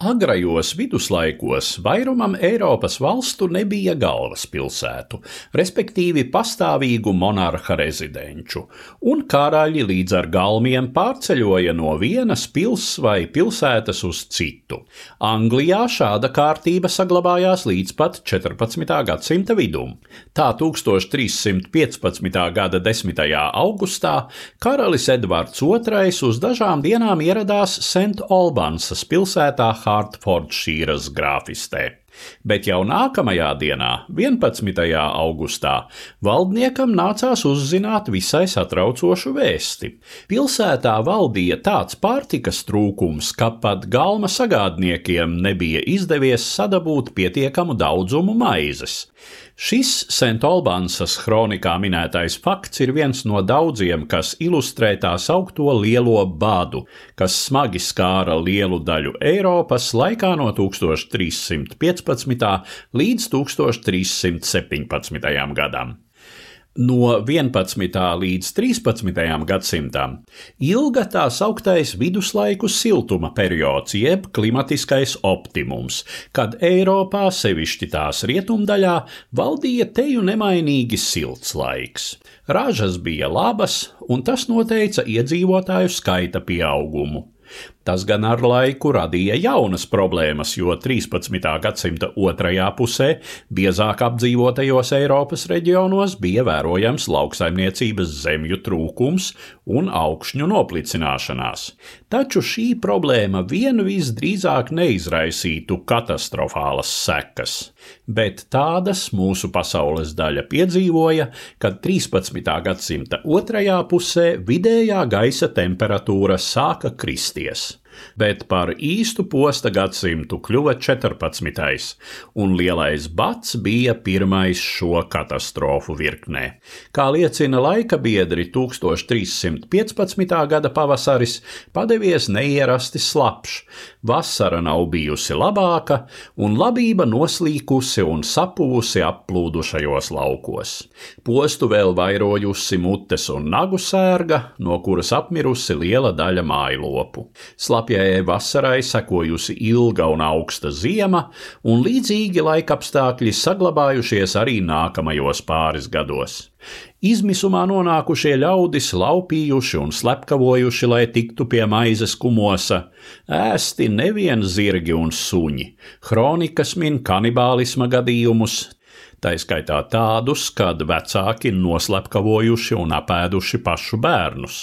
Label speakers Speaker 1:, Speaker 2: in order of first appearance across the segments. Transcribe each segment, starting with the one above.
Speaker 1: Agrajos viduslaikos vairumam Eiropas valstu nebija galvaspilsētu, respektīvi pastāvīgu monarha rezidenču, un karaļi līdz ar galmiem pārceļoja no vienas pils vai pilsētas uz citu. Anglijā šāda kārtība saglabājās līdz pat 14. gadsimta vidum. Tā 1315. gada 10. augustā karalis Edvards II uz dažām dienām ieradās St. Olbansas pilsētā Hartfordšīras grāfistē. Bet jau nākamajā dienā, 11. augustā, valdniekam nācās uzzināt visai satraucošu vēsti. Pilsētā valdīja tāds pārtikas trūkums, ka pat galma sagādniekiem nebija izdevies sadabūt pietiekamu daudzumu maizes. Šis Sentolbansas kronikā minētais fakts ir viens no daudziem, kas ilustrē tā saukto lielo bādu, kas smagi skāra lielu daļu Eiropas laikā no 1315. Līdz 1317. gadam no 11. līdz 13. gadsimtam ilga tā sauktais viduslaiku siltuma periods, jeb klimatiskais optimums, kad Eiropā, sevišķi tās rietumdaļā, valdīja teju nemainīgi silts laiks. Ražas bija labas, un tas noteica iedzīvotāju skaita pieaugumu. Tas gan ar laiku radīja jaunas problēmas, jo 13. gadsimta otrajā pusē biezāk apdzīvotajos Eiropas reģionos bija vērojams lauksaimniecības zemju trūkums un augšņu noplicināšanās. Taču šī problēma vien visdrīzāk neizraisītu katastrofālas sekas, bet tādas mūsu pasaules daļa piedzīvoja, kad 13. gadsimta otrajā pusē vidējā gaisa temperatūra sāka kristies bet par īstu posta gadsimtu kļuva 14. un lielais bats bija pirmais šo katastrofu virknē. Kā liecina laika biedri, 1315. gada pavasaris padevies neierasti slapjš, vasara nav bijusi labāka, un labība noslīkusi un sapuvusi applūdušajos laukos. Postu vēl vairojusi mutes un nagu sērga, no kuras apmirusi liela daļa mājlopu. Slapjējai vasarai sekojusi ilga un augsta ziema, un līdzīgi laikapstākļi saglabājušies arī nākamajos pāris gados. Izmisumā nonākušie ļaudis laupījuši un slepkavojuši, lai tiktu pie maizes kumosa, ēsti nevien zirgi un suņi, kronikas min kanibālisma gadījumus, tā skaitā tādus, kad vecāki noslepkavojuši un apēduši pašu bērnus.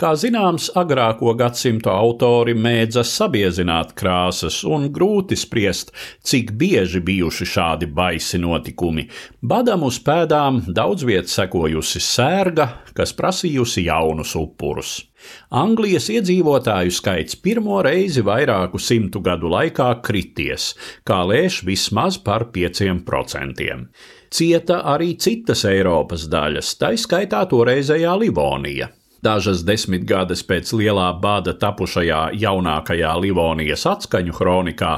Speaker 1: Kā zināms, agrāko gadsimtu autori mēdza sabiezināt krāsas un grūti spriest, cik bieži bijuši šādi baisi notikumi. Badam uz pēdām daudz viet sekojusi sērga, kas prasījusi jaunus upurus. Anglijas iedzīvotāju skaits pirmo reizi vairāku simtu gadu laikā krities, kā lēš vismaz par 5%. Cieta arī citas Eiropas daļas, tā skaitā toreizējā Livonija. Dažas desmitgades pēc lielā bada tapušajā jaunākajā Livonijas atskaņu kronikā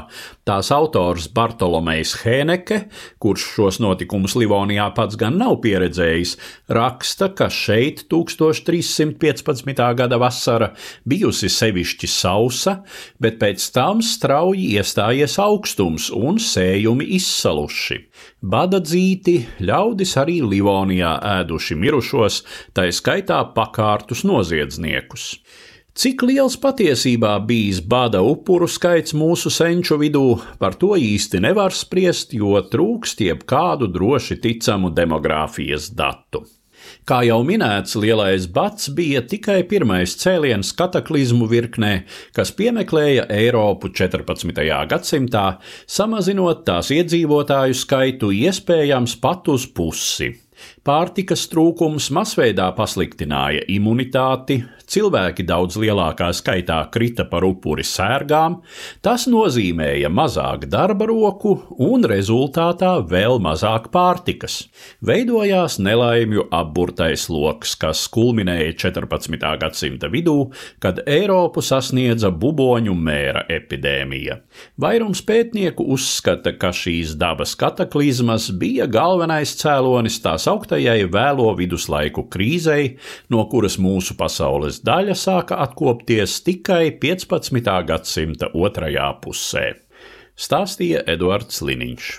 Speaker 1: tās autors Bartolomejs Hēneke, kurš šos notikumus Livonijā pats gan nav pieredzējis, raksta, ka šeit 1315. gada vasara bijusi sevišķi sausa, bet pēc tam strauji iestājies augstums un sējumi izsaluši. Bada dzīti ļaudis arī Livonijā ēduši mirušos, tā skaitā pakārtus noziedzniekus. Cik liels patiesībā bijis bada upuru skaits mūsu senču vidū, par to īsti nevar spriest, jo trūkst jebkādu droši ticamu demogrāfijas datu. Kā jau minēts, lielais bats bija tikai pirmais cēliens kataklizmu virknē, kas piemeklēja Eiropu 14. gadsimtā, samazinot tās iedzīvotāju skaitu iespējams pat uz pusi. Pārtikas trūkums masveidā pasliktināja imunitāti, cilvēki daudz lielākā skaitā krita par upuri sērgām, tas nozīmēja mazāk darba roku un rezultātā vēl mazāk pārtikas. Veidojās nelaimju apburtais lokus, kas kulminēja 14. gadsimta vidū, kad Eiropu sasniedza buboņu mēra epidēmija. Vairums pētnieku uzskata, ka šīs dabas kataklizmas bija galvenais cēlonis tā sauktajai vēlo viduslaiku krīzei, no kuras mūsu pasaules daļa sāka atkopties tikai 15. gadsimta otrajā pusē. Stāstīja Eduards Liniņš.